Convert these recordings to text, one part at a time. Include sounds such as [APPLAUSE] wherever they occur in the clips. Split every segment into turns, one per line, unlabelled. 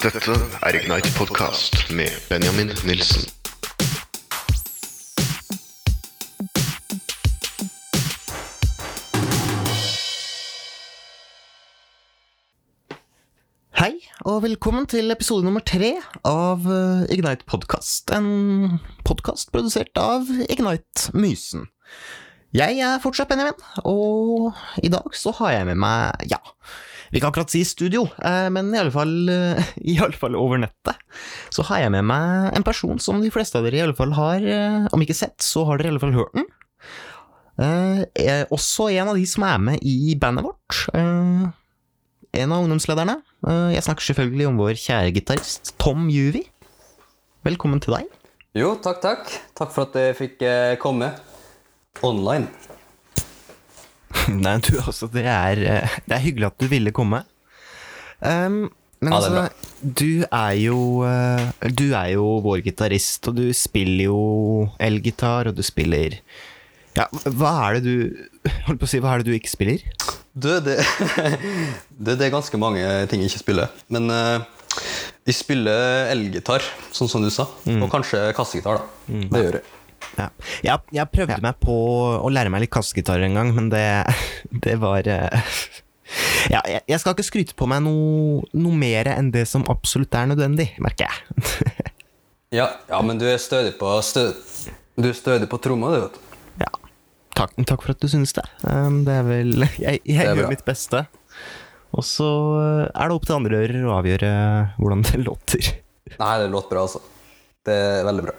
Dette er Ignite Podcast med Benjamin Nilsen.
Hei, og velkommen til episode nummer tre av eh, Ignite Podcast. En podkast produsert av Ignite Mysen. Jeg er fortsatt Benjamin, og i dag så har jeg med meg, ja Vi kan akkurat si studio, eh, men i alle fall, eh, [LAUGHS] i alle fall over nettet. Så har jeg med meg en person som de fleste av dere i alle fall har, eh, om ikke sett, så har dere i alle fall hørt den. Også en av de som er med i bandet vårt. En av ungdomslederne. Jeg snakker selvfølgelig om vår kjære gitarist Tom Juvi. Velkommen til deg.
Jo, takk, takk. Takk for at jeg fikk komme. Online. [LAUGHS]
Nei, du, altså, det er, eh, det er hyggelig at du ville komme. Um, men
Ja, er
altså, du er jo eh, Du er jo vår gitarist, og du spiller jo elgitar, og du spiller Ja, hva er det du Holdt på å si, hva er det du ikke spiller?
Du, det, [LAUGHS] det, det er ganske mange ting jeg ikke spiller. Men uh, jeg spiller elgitar, sånn som du sa. Og kanskje kassegitar, da. Det gjør jeg.
Ja. Jeg, jeg prøvde meg på å lære meg litt kassegitar en gang, men det, [LAUGHS] det var eh, [LAUGHS] Ja, jeg, jeg skal ikke skryte på meg noe, noe mer enn det som absolutt er nødvendig, merker jeg. [LAUGHS]
Ja, ja men du er stødig på stød, Du er stødig på tromma, du, vet du.
ja. Takk, takk for at du synes det. Um, det er vel Jeg, jeg
er
gjør mitt beste. Og så eh, er det opp til andre ører å avgjøre hvordan det låter.
Nei, det låter bra, altså. Det er veldig bra.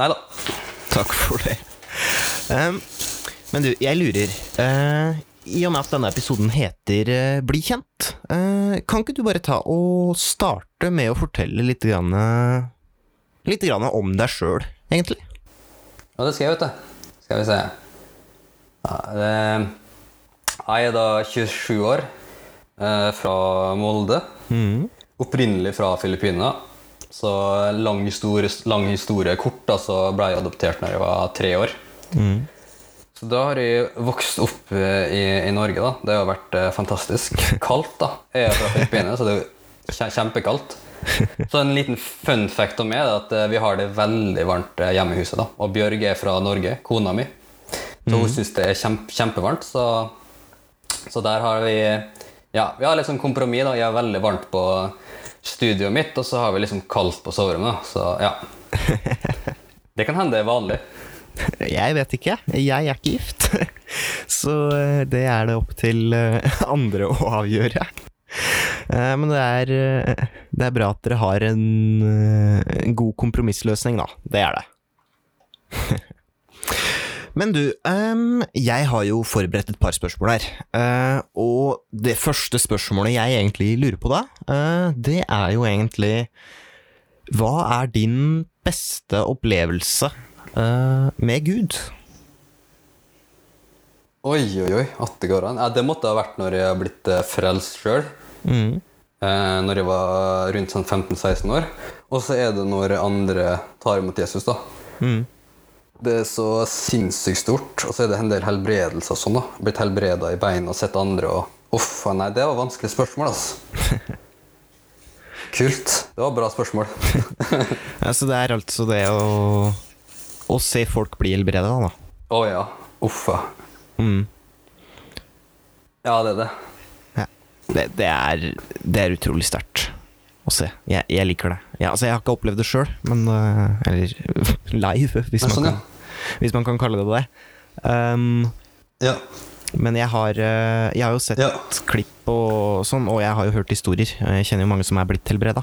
Nei da. [LAUGHS]
Takk for det. Um, men du, jeg lurer. Uh, I og med at denne episoden heter uh, Bli kjent, uh, kan ikke du bare ta og starte med å fortelle litt, grann, litt grann om deg sjøl, egentlig?
Ja, det skal jeg, vet du. Skal vi se. Ja, det, jeg er da 27 år, eh, fra Molde. Opprinnelig fra Filippinene. Så lang historie, lang historie kort, da, så ble jeg adoptert når jeg var tre år. Så da har jeg vokst opp eh, i, i Norge. da. Det har vært eh, fantastisk. [LAUGHS] Kaldt, da. Jeg er fra Filippinene, så det er kjempekaldt. [LAUGHS] Så en liten fun fact om meg er at eh, vi har det veldig varmt eh, hjemme i huset. da. Og Bjørg er fra Norge, kona mi. Så hun syns det er kjempe, kjempevarmt. Så, så der har vi Ja, vi har litt sånn kompromiss. da. Jeg er veldig varmt på studioet mitt, og så har vi liksom kaldt på soverommet. da. Så ja. [LAUGHS] Det kan hende det er vanlig.
Jeg vet ikke. Jeg er ikke gift. [LAUGHS] Så eh, det er det opp til eh, andre å avgjøre. Eh, Men det er, det er bra at dere har en, en god kompromissløsning, da. Det er det. [LAUGHS] Men du, um, jeg har jo forberedt et par spørsmål her. Uh, og det første spørsmålet jeg egentlig lurer på da, uh, det er jo egentlig Hva er din beste opplevelse uh, med Gud?
Oi, oi, oi. At det går an. Ja, det måtte ha vært når jeg har blitt frelst sjøl.
Mm.
Eh, når jeg var rundt sånn 15-16 år. Og så er det når andre tar imot Jesus. da.
Mm.
Det er så sinnssykt stort. Og så er det en del helbredelser og sånn. da. Blitt helbreda i beina og sett andre og Uff, nei, det var vanskelig spørsmål, altså. [LAUGHS] Kult. Det var bra spørsmål. [LAUGHS]
Altså, det er altså det å, å se folk bli helbreda, da.
Å ja. Uffa.
Mm.
Ja, det er det.
Ja. Det, det, er, det er utrolig sterkt å se. Jeg, jeg liker det. Ja, altså, jeg har ikke opplevd det sjøl, men uh, Eller [LAUGHS] live, hvis
Men
man,
sånn,
kan, hvis man kan kalle det det. Um,
Ja.
men jeg har, eh, jeg har jo sett
Ja.
klipp og sånn, og jeg har jo hørt historier. Jeg kjenner jo mange som er blitt helbreda.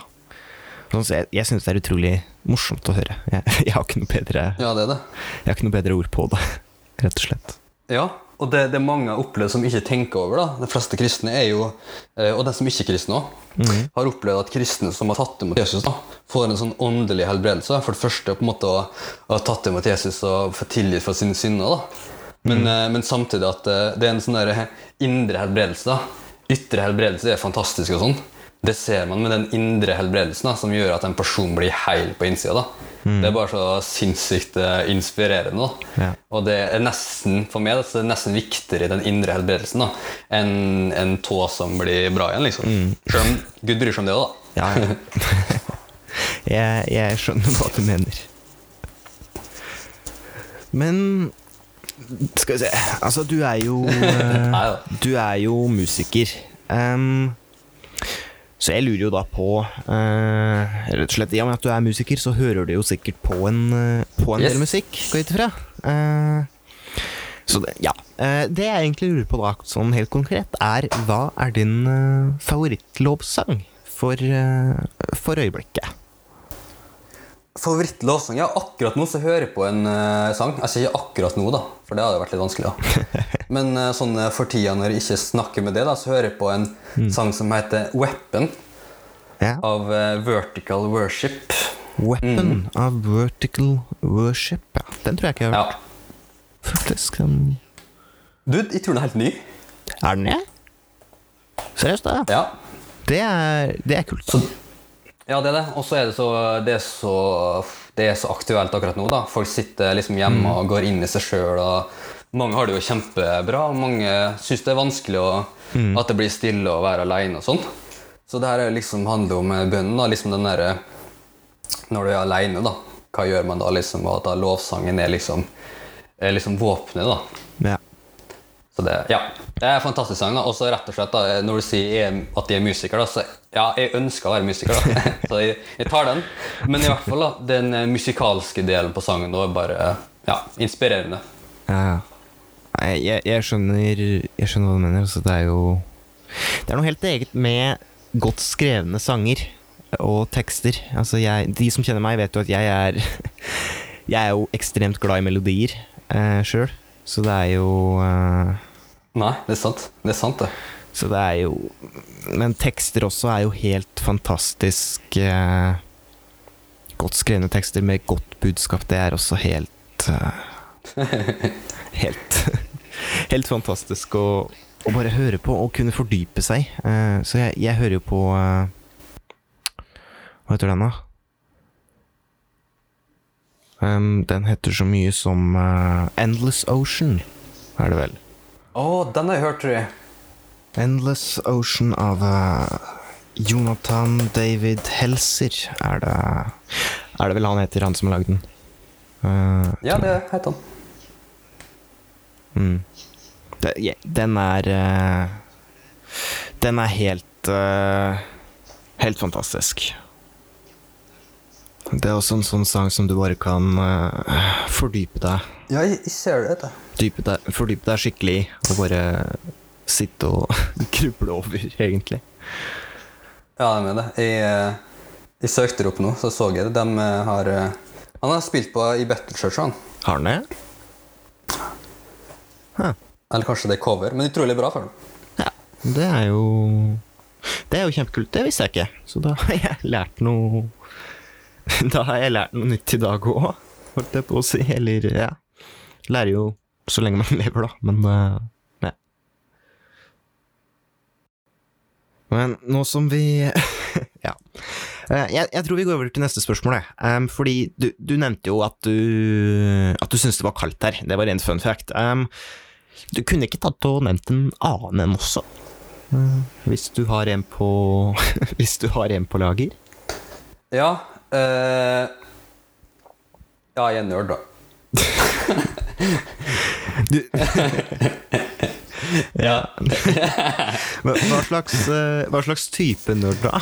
Sånn, så jeg, jeg syns det er utrolig morsomt å høre. Jeg, [LAUGHS] jeg, har ikke noe bedre,
ja, det er det.
jeg har ikke noe bedre ord på det, [LAUGHS] rett og slett.
Ja, og det, det mange har opplevd som ikke tenker over. da. De fleste kristne er jo, eh, og de som ikke er kristne òg, har opplevd at kristne som har tatt imot Jesus, da, får en sånn åndelig helbredelse. For det første på en måte å å ha tatt imot Jesus og få tilgitt for sine synder. da. Men, mm. men samtidig at eh, det er en sånn der indre helbredelse. da. Ytre helbredelse er fantastisk og sånn. det ser man med den indre helbredelsen da, som gjør at en person blir heil på innsida. da. Det er bare så sinnssykt eh, inspirerende.
Ja.
Og det er nesten for meg det er nesten viktigere i den indre helbredelsen da, enn en tå som blir bra igjen. liksom. Selv om Gud bryr seg om det òg, da.
Ja, ja. [LAUGHS] jeg, jeg skjønner hva du mener. Men Skal vi se Altså, du er jo [LAUGHS] eh. Du er jo musiker. Ehm, så jeg lurer jo da på eh, Rett og slett, I og med at du er musiker, så hører du jo sikkert på en, eh, på en
Yes.
del musikk, går jeg ut ifra. Eh, så det, ja. Eh, det jeg egentlig lurer på da, sånn helt konkret, er hva er din uh, favorittlovsang for, eh, for øyeblikket?
Favorittlovsang? Ja, akkurat nå så hører jeg på en uh, sang. Altså ikke akkurat nå, da, for det hadde vært litt vanskelig. da. [LAUGHS] Men uh, sånn eh, for tida når jeg ikke snakker med det, da, så hører jeg på en sang som heter Weapon
Ja.
av uh, Vertical Worship.
Weapon av Vertical Worship. Ja, den tror jeg ikke jeg har hørt.
Ja.
Faktisk. den-
Du, jeg tror den er helt ny.
Er den det? Seriøst, da?
Ja.
Det er, det er kult.
Ja, det er det. Og så er det så det er så, det er så aktuelt akkurat nå. da. Folk sitter liksom hjemme og går inn i seg sjøl. Mange har det jo kjempebra, mange syns det er vanskelig å, at det blir stille og være aleine og sånn. Så det her er liksom handler om eh, bønnen. da, liksom den der, Når du er aleine, da. Hva gjør man da? liksom, Og at da lovsangen er liksom, er liksom våpenet, da.
Ja.
Så det, ja, det er en fantastisk sang. da. Og så rett og slett da, Når du sier at de er musikere, da, så ja, jeg ønsker å være musiker. da. [LAUGHS] så jeg, jeg tar den. Men i hvert fall da, den eh, musikalske delen på sangen da, er bare ja, inspirerende.
Ja, ja. Jeg, jeg, skjønner, jeg skjønner hva du mener. Altså, det er jo Det er noe helt eget med godt skrevne sanger og tekster. Altså, jeg, de som kjenner meg, vet jo at jeg er [LAUGHS] Jeg er jo ekstremt glad i melodier eh, sjøl. Så det er jo eh,
Nei, det er sant. Det er sant, det.
Så det er jo Men tekster også er jo helt fantastisk eh, Godt skrevne tekster med godt budskap, det er også helt eh, [LAUGHS] Helt [LAUGHS] Helt fantastisk å, å bare høre på og kunne fordype seg. Eh, så jeg, jeg hører jo på eh, Hva heter den, da? Um, den heter så mye som uh, Endless Ocean, er det vel.
Å, den har jeg hørt, tror jeg.
Endless Ocean av eh, Jonathan David Helser er det Er det vel han heter, han som har lagd den? Uh,
Ja, det heter han.
mm. det, ja, Den er uh, Den er helt uh, Helt fantastisk. Det er også en sånn sang som du bare kan fordype deg
Ja, jeg, jeg ser det.
Dype deg, fordype deg skikkelig i, og bare sitte og [LAUGHS] gruble over, egentlig.
Ja, jeg mener det. Jeg, eh, jeg søkte det opp nå, så så jeg det. De eh, har eh, Han har spilt på i Battle Church, han.
Har han det?
Eller kanskje det er cover, men utrolig bra for dem.
Ja, det er jo Det er jo kjempekult. Det visste jeg ikke. Så da har jeg lært noe [LAUGHS] Da har jeg lært noe nytt i dag òg, holdt jeg på å si. Eller, ja. Lærer jo så lenge man [LAUGHS] lever, da. Men eh, Men nå som vi [LAUGHS] Ja. Eh, Jeg, jeg tror vi går over til neste spørsmål. um, fordi du, du nevnte jo at du At du syntes det var kaldt her. Det var rent fun fact. Um, du kunne ikke tatt og nevnt en annen enn også? Eh, Hvis du har en på [LAUGHS] Hvis du har en på lager?
Ja eh, Ja, jeg er nerd, da.
Du, [LAUGHS]
Ja. [LAUGHS]
hva, slags, eh, hva slags type nerd, da?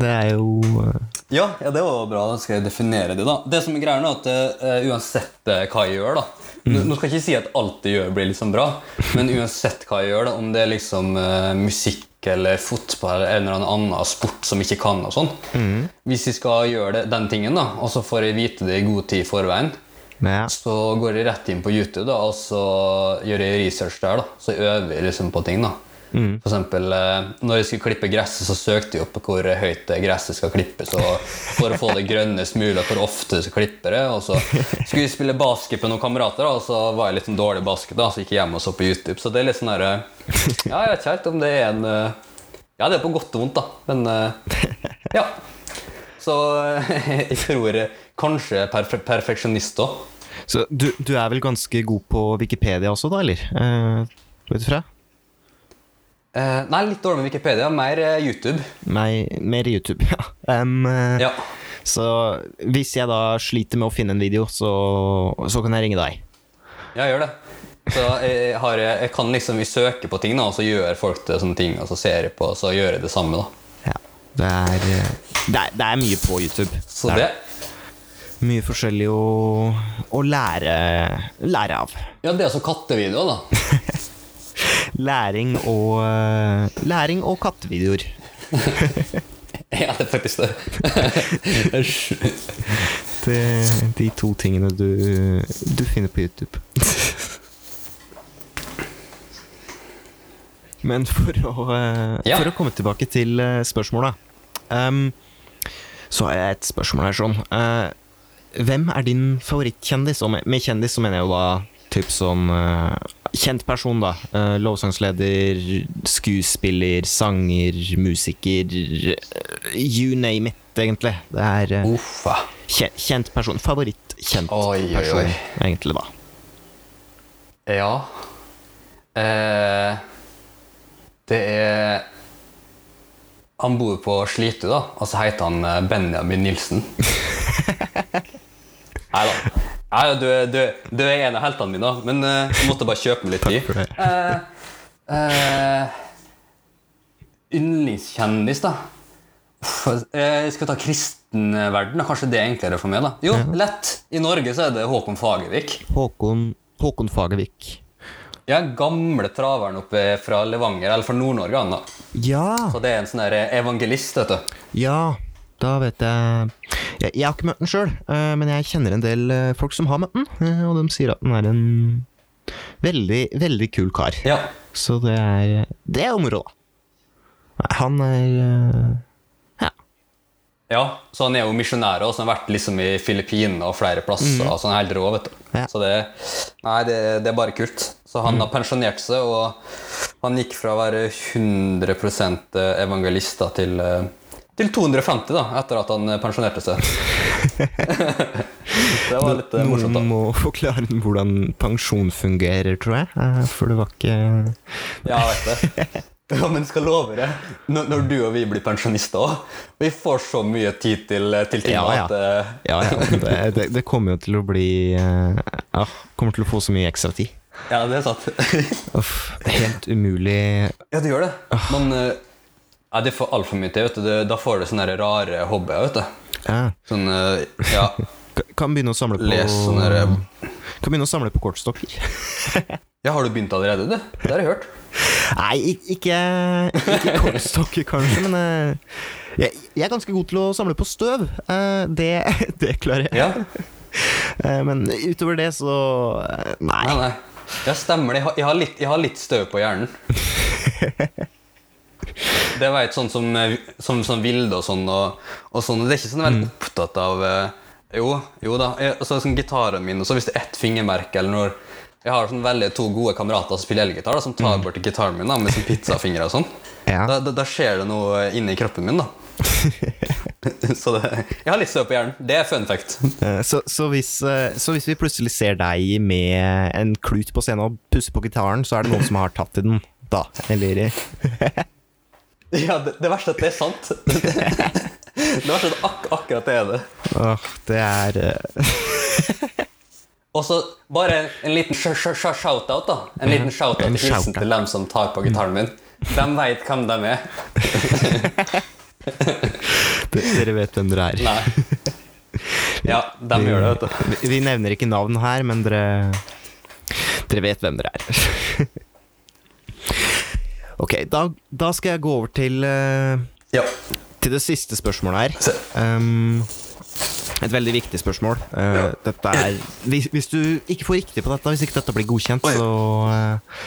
Det er jo eh,
Ja, ja, det var bra. Da skal jeg definere det. da Det som er greia, er at uh, uansett hva jeg gjør da Nå nå skal jeg ikke si at alt jeg gjør, blir liksom bra, men uansett hva jeg gjør, da om det er liksom uh, musikk eller fotball eller en eller annen sport som jeg ikke kan, og sånn Hvis jeg skal gjøre det, den tingen, da og så får jeg vite det i god tid i forveien,
ja.
så går jeg rett inn på YouTube da, og så gjør jeg research der. da Så øver jeg liksom på ting. da For eksempel, eh, når jeg skulle klippe gresset, så søkte jeg opp hvor høyt gresset skal klippes. For å få det grønnest mulig, hvor ofte du skal klippe det. Og så skulle jeg spille basket med noen kamerater, da, og så var jeg litt sånn dårlig basket. da Så gikk jeg hjem og så på YouTube. Så det er litt sånn der, eh, Ja, jeg vet ikke helt om det er en, eh, Ja, det er på godt og vondt, da. Men ja. Så eh, [LAUGHS] jeg tror eh, kanskje perf perfeksjonist òg.
Så du, du er vel ganske god på Wikipedia også, da, eller? Eh, vet du fra?
Eh, nei, litt dårlig med Wikipedia. Mer eh, YouTube.
Meg, mer YouTube, [LAUGHS] ja. Um,
Ja.
Så hvis jeg da sliter med å finne en video, så, så kan jeg ringe deg.
Ja, gjør det. Så jeg, har, jeg kan liksom søke søker på ting, da, og så gjør folk det sånne ting, og så ser jeg på, og så gjør jeg det samme. da.
Det er, eh, det er, det er mye på YouTube.
Så
det
det
mye forskjellig å, å lære, lære av.
Ja, det er altså kattevideoer, da. [LAUGHS]
Læring og, eh, læring og kattevideoer. [LAUGHS]
Ja, det er faktisk det. [LAUGHS]
Det de to tingene du, du finner på YouTube. Men for å, eh,
Ja.
for å komme tilbake til spørsmålet ehm, Så har jeg et spørsmål her sånn. Uh, hvem er din favorittkjendis? Og med, med kjendis så mener jeg jo da typ sånn uh, kjent person, da. Uh, lovsangsleder, skuespiller, sanger, musiker You name it, egentlig. Det er uh, kjent person. Favorittkjent
Oi, oi,
person,
oi.
egentlig, da.
Ja. Det er Han bor på Slitu, da, og så heter han eh, Benjamin Nilsen. Nei da. Nei, du, du, du er en av heltene mine, da, men eh, jeg måtte bare kjøpe meg litt tid. Eh, eh, yndlingskjendis, da? Uff, eh, Jeg skal ta kristenverden. Kanskje det er enklere for meg? da Jo, lett. I Norge så er det Håkon Fagervik.
Håkon, Håkon Fagervik.
Ja, gamle traveren oppe fra Levanger, eller fra Nord-Norge. han da.
Ja,
Så det er en sånn evangelist, vet du.
ja, da vet jeg Jeg, jeg har ikke møtt den sjøl, men jeg kjenner en del eh, folk som har møtt den, eh, og de sier at den er en veldig, veldig kul kar.
Ja.
Så det er Det er jo moro, da. Han er eh, Ja.
ja, så han er jo misjonær Og så han har vært liksom i Filippinene og flere plasser. så han er helt rå, vet du.
Ja.
Så det, nei, det, det er bare kult. Så han har pensjonert seg, og han gikk fra å være 100 evangelist til, eh, til 250 da, etter at han pensjonerte seg. [LAUGHS] det var litt Noen morsomt, da.
Noen må forklare hvordan pensjon fungerer, tror jeg. eh, For det var ikke
Ja, jeg vet det. [LAUGHS] Ja, men skal love det, når, når du og vi blir pensjonister òg Vi får så mye tid til, til ting
Ja, ja.
at eh,
Ja, ja. [LAUGHS] Det, det, kommer jo til å bli eh, Ja, kommer til å få så mye ekstra tid.
Ja, det er sant. [LAUGHS]
Uff, helt umulig
ja, det gjør det. Men eh, ja, det får altfor mye til. vet du. Da får du sånne rare hobbyer. vet du.
ja.
Sånn, eh, ja, [LAUGHS]
Kan begynne å samle på
Les sånne
Kan begynne å samle på kortstokker. [LAUGHS]
ja, har du begynt allerede, du? Det har jeg hørt.
Nei, ikke, ikke kortstokker, kanskje, men eh, jeg, jeg er ganske god til å samle på støv. Eh, det, det klarer jeg.
Ja,
Eh, men utover det, så eh, Nei.
nei, nei. Ja, stemmer det. Jeg har, jeg har, litt, jeg har litt støv på hjernen. Det vet sånn som, eh, som, som Vilde og sånn. Og, og sånn. Det er ikke sånn veldig opptatt av eh, Jo, jo da. Jeg, så sånn Gitaren min, og så hvis det er ett fingermerke eller når Jeg har sånn veldig to gode kamerater som spiller elgitar, som tar bort gitaren min da, med sånn pizzafingre og sånn.
Ja.
Da, da, da skjer det noe inni kroppen min, da. [LAUGHS] så det, jeg har litt støv på hjernen. Det er fun fact.
Eh, Så, så, hvis, eh, så hvis vi plutselig ser deg med en klut på scenen og pusser på gitaren, så er det noen som har tatt i den, da? Eller [LAUGHS]
Ja, det, det verste er at det er sant. [LAUGHS] det verste er at ak akkurat det er det.
Åh, det er eh,
Og så bare en liten sh sh sh shout-out, da. En liten shout-out
shout-out.
til dem som tar på gitaren min. De veit hvem de er. [LAUGHS]
Dere vet hvem dere er.
Nei. [LAUGHS] Ja, dem gjør det, vet du.
Vi, nevner ikke navn her, men dere Dere vet hvem dere er. [LAUGHS] ok, da, da skal jeg gå over til, uh,
Ja.
til det siste spørsmålet her. Um, et veldig viktig spørsmål. Eh, dette er hvis, hvis du ikke får riktig på dette, hvis ikke dette blir godkjent, så eh,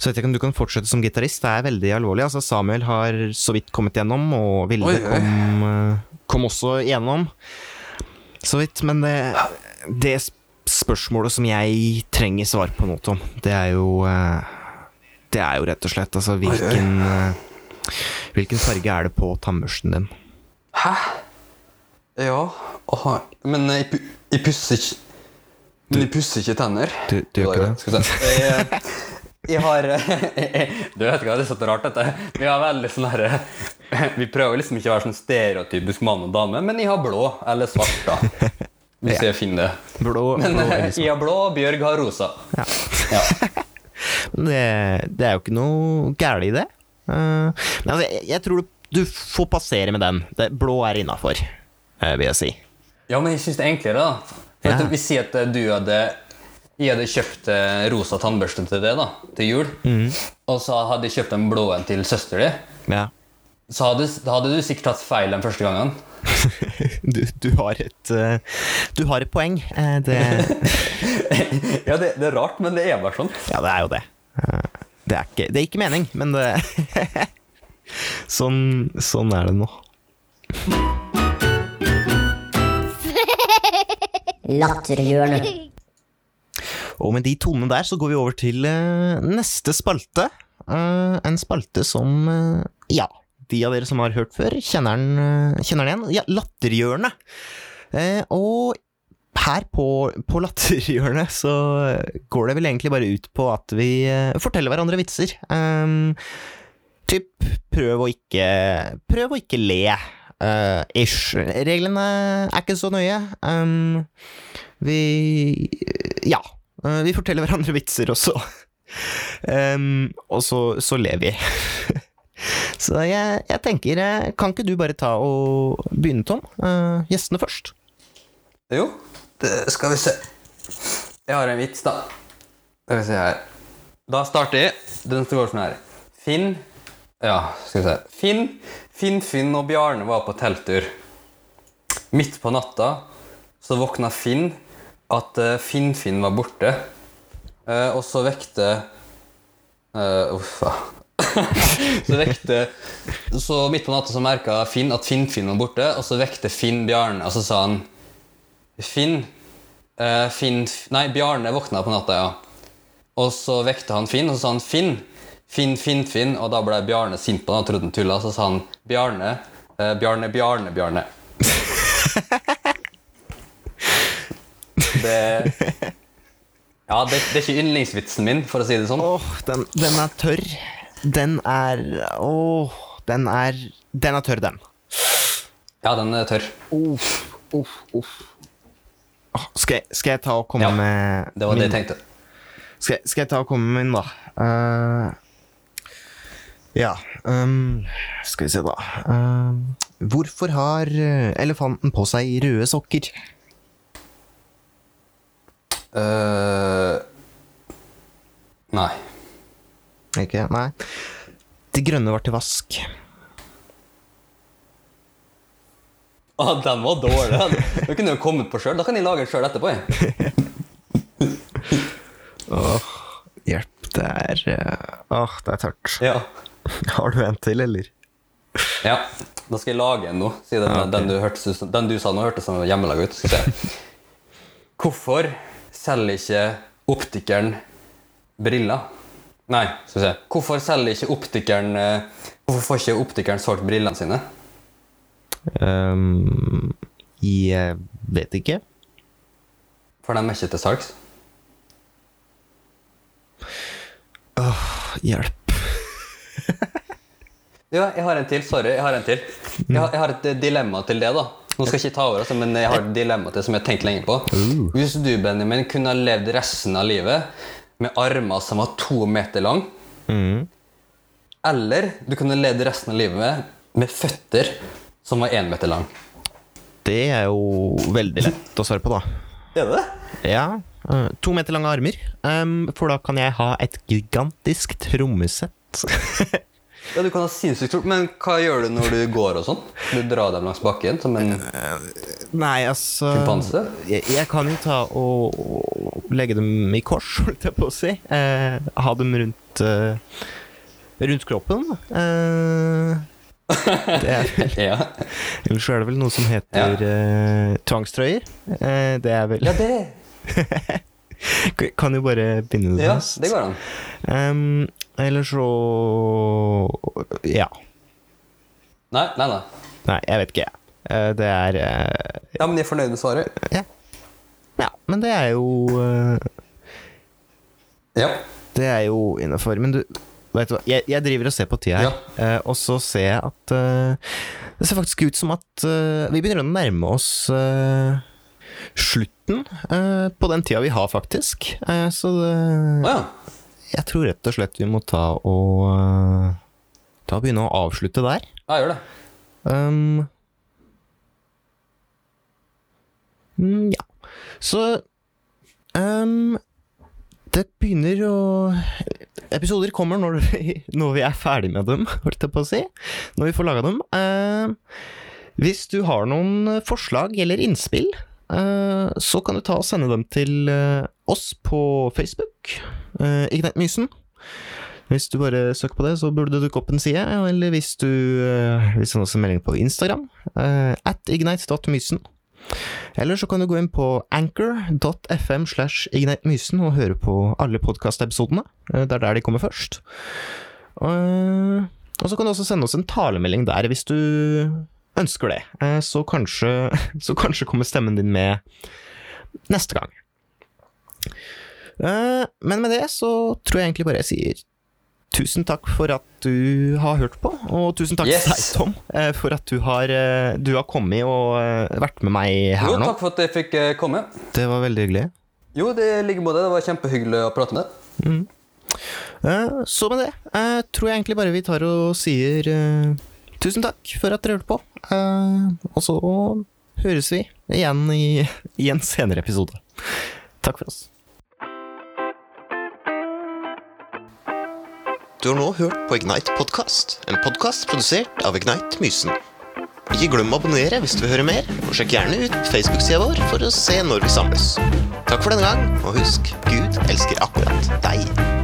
så vet jeg ikke om du kan fortsette som gitarist. Det er veldig alvorlig. Altså, Samuel har så vidt kommet gjennom, og Vilde. Kom, eh, kom også gjennom. Så vidt. Men det, det spørsmålet som jeg trenger svar på nå, Tom, det er jo eh, Det er jo rett og slett altså hvilken eh, Hvilken farge er det på tannbørsten din?
Hæ? Ja Aha. Men jeg, jeg pusser ikke Men jeg pusser ikke tenner.
Du- du gjør ikke det?
Skal vi se. [LAUGHS] [LAUGHS] Jeg, har Du vet ikke hva, det er så rart, dette. Vi har veldig sånn herre [LAUGHS] Vi prøver liksom ikke å være sånn stereotypisk mann og dame, men jeg har blå eller svart, da. Hvis jeg finner det.
Blå,
Men
blå liksom.
jeg har blå, Bjørg har rosa.
Ja.
Ja. [LAUGHS]
Det, det er jo ikke noe galt i det. Eh, men altså, jeg, jeg tror du, du får passere med den. Det, blå er innafor, vil jeg si.
Ja, men jeg syns det er enklere, da. For
Ja.
at Vi sier at eh, du hadde Jeg hadde kjøpt eh, rosa tannbørste til det da, til jul.
Mm.
Og så hadde jeg kjøpt den blå en til søster di.
Ja.
Så hadde, da hadde du sikkert tatt feil den første gangen. [LAUGHS]
Du, du, har et, eh, du har et poeng. Eh, det, [LAUGHS]
Ja, det, det er rart, men det er bare sånn.
ja, det er jo det. Det er ikke, det er ikke mening, men det [LAUGHS] sånn, sånn er det nå.
Latterhjørnet.
Og med de tonene der så går vi over til eh, neste spalte. Eh, en spalte som eh, Ja, de av dere som har hørt før, kjenner den, kjenner den igjen. Ja, Latterhjørnet. Og her på, på Latterhjørnet så går det vel egentlig bare ut på at vi forteller hverandre vitser. Um, typ prøv å ikke Prøv å ikke le. Uh, ish. Reglene er ikke så nøye. Um, vi Ja. Eh, vi forteller hverandre vitser, også. um, Og så, så ler vi. [LAUGHS] så jeg, jeg tenker eh, Kan ikke du bare ta og begynne, Tom? Uh, gjestene først.
Jo, det skal vi se. Jeg har en vits, da. Skal vi se her. Da starter jeg. Den går sånn her. Finn Ja, skal vi se. Finn, Finn, Finn og Bjarne var på telttur. Midt på natta så våkna Finn at eh, Finn-Finn var borte. Eh, og så vekte uh, Uff da. [LAUGHS] så vekte Så midt på natta så merka Finn at Finn-Finn var borte, og så vekte Finn Bjarne, og så sa han Finn uh, Finn Nei, Bjarne våkna på natta, ja. Og så vekte han Finn, og så sa han Finn. Finn, Finn, Finn. Og da ble Bjarne sint på han og trodde han tulla. Så sa han Bjarne, uh, Bjarne, Bjarne, Bjarne. [LAUGHS] Det Ja, det, det er ikke yndlingsvitsen min, for å si det sånn.
Åh, den, den er tørr. Den er Åh, den er Den er tørr, den.
Ja, den er tørr.
Uff, uff, uff. Skal, skal jeg ta og komme
Ja,
med
Det var det jeg tenkte.
Skal, skal jeg ta og komme med min, da? Uh, ja um, Skal vi se, da. Uh, hvorfor har eh, elefanten på seg røde sokker?
Eh, nei.
Ikke? Nei. De grønne var til vask.
Å, den var dårlig. Den Den kunne jo kommet på sjøl. Da kan jeg lage [LAUGHS] den sjøl etterpå.
Åh, hjelp. Det er eh, Åh, det er tørt.
Ja.
Har du en til, eller?
ja. Da skal jeg lage en nå, siden
Ja, ok.
den, du hørte, den du sa nå, hørtes som hjemmelag ut. Skal vi se. Hvorfor selger ikke optikeren briller? Nei, skal vi se. Hvorfor selger ikke optikeren eh, Hvorfor får ikke optikeren solgt brillene sine?
Um, jeg vet ikke.
For de er ikke til salgs.
Hjelp. [LAUGHS]
Ja, jeg har en til. Sorry. Jeg har en til. Jeg har, jeg har et dilemma til det, da. Nå skal jeg ikke ta over, altså, men jeg har et dilemma til som jeg har tenkt lenge på. Hvis du, Benjamin, kunne ha levd resten av livet med armer som var to meter lang, eller du kunne levd resten av livet med føtter som var én meter lang.
Det er jo veldig lett å svare på, da.
Er det det?
Ja. eh, to meter lange armer. Um, for da kan jeg ha et gigantisk trommesett. [LAUGHS]
Ja, du kan ha sinnssykt stort, men hva gjør du når du går og sånn? Du drar dem langs bakken som en
Nei, altså
Sjimpanse?
Jeg, jeg kan jo ta og, og legge dem i kors, [LAUGHS] holdt jeg på å si. Eh, ha dem rundt eh, Rundt kroppen. Eh, det er [LAUGHS] vel
Ja,
Ellers er det vel noe som heter eh, tvangstrøyer. Eh, det er vel
ja det [LAUGHS]
Kan jo bare binde det
Ja, det går an.
Ehm, eller så Ja.
Nei, nei, nei.
Nei, jeg vet ikke, jeg. Eh, Det er eh,
Ja, men jeg er fornøyd med svaret.
Ja. ja. Men det er jo eh,
Ja.
Det er jo innafor. Men du, vet du hva, jeg, jeg driver og ser på tida her, ja. og så ser jeg at Det ser faktisk ut som at vi begynner å nærme oss slutten eh, på den tida vi har, faktisk. Så det,
Å ja.
Jeg tror rett og slett vi må ta og eh, Ta og begynne å avslutte der.
Ja, gjør det.
Um, mm, ja. Så um, Det begynner å Episoder kommer når vi, når vi er ferdig med dem, holdt jeg på å si. Når vi får laga dem. Uh, hvis du har noen forslag eller innspill, så kan du ta og sende dem til uh, oss på Facebook. Uh, Ignite Mysen. Hvis du bare søker på det, så burde det dukke opp en side. Eller hvis du vil sende oss en melding på Instagram, at ignite.mysen. Eller så kan du gå inn på anchor.fm slash ignite-mysen og høre på alle podkastepisodene. Det er der de kommer først. Og så kan du også sende oss en talemelding der hvis du ønsker det. Uh, så, kanskje, [LAUGHS] så kanskje kommer stemmen din med neste gang. Uh, men med det så tror jeg egentlig bare jeg sier tusen takk for at du har hørt på, og tusen takk
Yes.
til deg, Tom, eh, for at du har, eh, du har kommet og eh, vært med meg her
Jo,
nå.
takk for at jeg fikk eh, komme.
Det var veldig hyggelig.
Jo, det ligger på det. Det var kjempehyggelig å prate med deg.
Mm. Så med det eh, tror jeg egentlig bare vi tar og sier eh, tusen takk for at dere hørte på. Eh, Og så høres vi igjen i, i en senere episode. Takk for oss. Du har nå hørt på Ignite podkast, en podkast produsert av Ignite Mysen. Ikke glem å abonnere hvis du vil høre mer, og sjekk gjerne ut Facebook-sida vår for å se når vi samles. Takk for denne gang, og husk, Gud elsker akkurat deg.